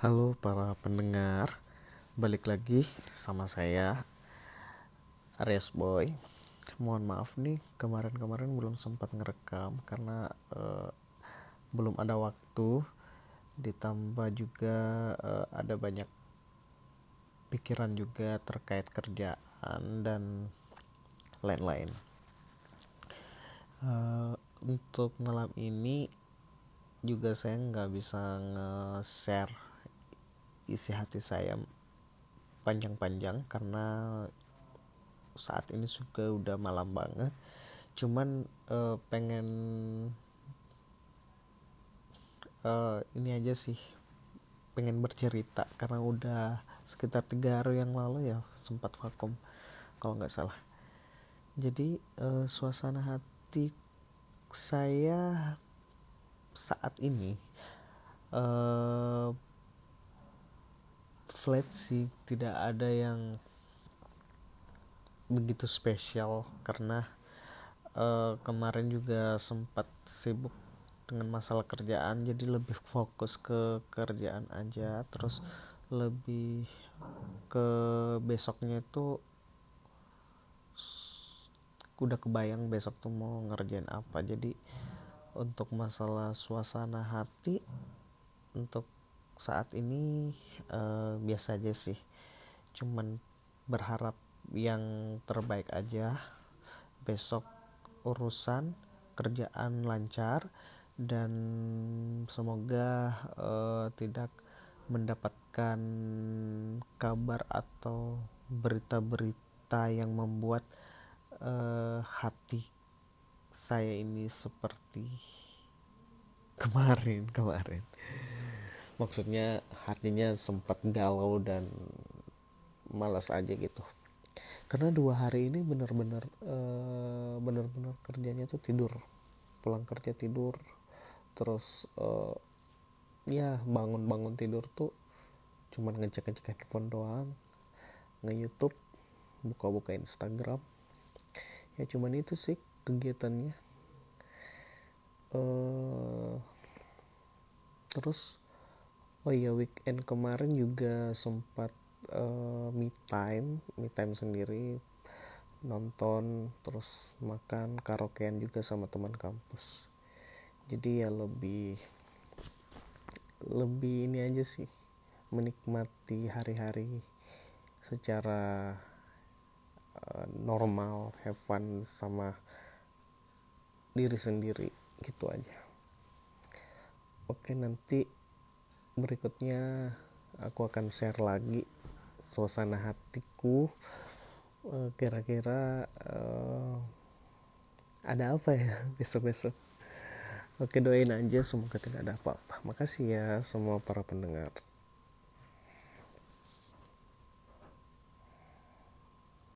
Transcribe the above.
Halo para pendengar, balik lagi sama saya Aries Boy. Mohon maaf nih kemarin-kemarin belum sempat ngerekam karena uh, belum ada waktu. Ditambah juga uh, ada banyak pikiran juga terkait kerjaan dan lain-lain. Uh, untuk malam ini juga saya nggak bisa nge-share isi hati saya panjang-panjang karena saat ini juga udah malam banget. Cuman uh, pengen uh, ini aja sih pengen bercerita karena udah sekitar tiga hari yang lalu ya sempat vakum kalau nggak salah. Jadi uh, suasana hati saya saat ini uh, flat sih tidak ada yang begitu spesial karena uh, kemarin juga sempat sibuk dengan masalah kerjaan jadi lebih fokus ke kerjaan aja. Terus lebih ke besoknya itu udah kebayang besok tuh mau ngerjain apa. Jadi untuk masalah suasana hati untuk saat ini uh, biasa aja sih. Cuman berharap yang terbaik aja. Besok urusan kerjaan lancar dan semoga uh, tidak mendapatkan kabar atau berita-berita yang membuat uh, hati saya ini seperti kemarin kemarin maksudnya hatinya sempat galau dan malas aja gitu. Karena dua hari ini benar-benar uh, benar-benar kerjanya tuh tidur. Pulang kerja tidur terus uh, ya bangun-bangun tidur tuh cuman ngecek-ngecek handphone doang nge YouTube buka-buka Instagram. Ya cuman itu sih kegiatannya. Uh, terus oh iya weekend kemarin juga sempat uh, me time me time sendiri nonton terus makan karaokean juga sama teman kampus. Jadi ya lebih lebih ini aja sih menikmati hari-hari secara uh, normal have fun sama diri sendiri gitu aja. Oke nanti berikutnya aku akan share lagi suasana hatiku. Eh, kira-kira uh, ada apa ya besok-besok? Oke doain aja semoga tidak ada apa-apa. Makasih ya semua para pendengar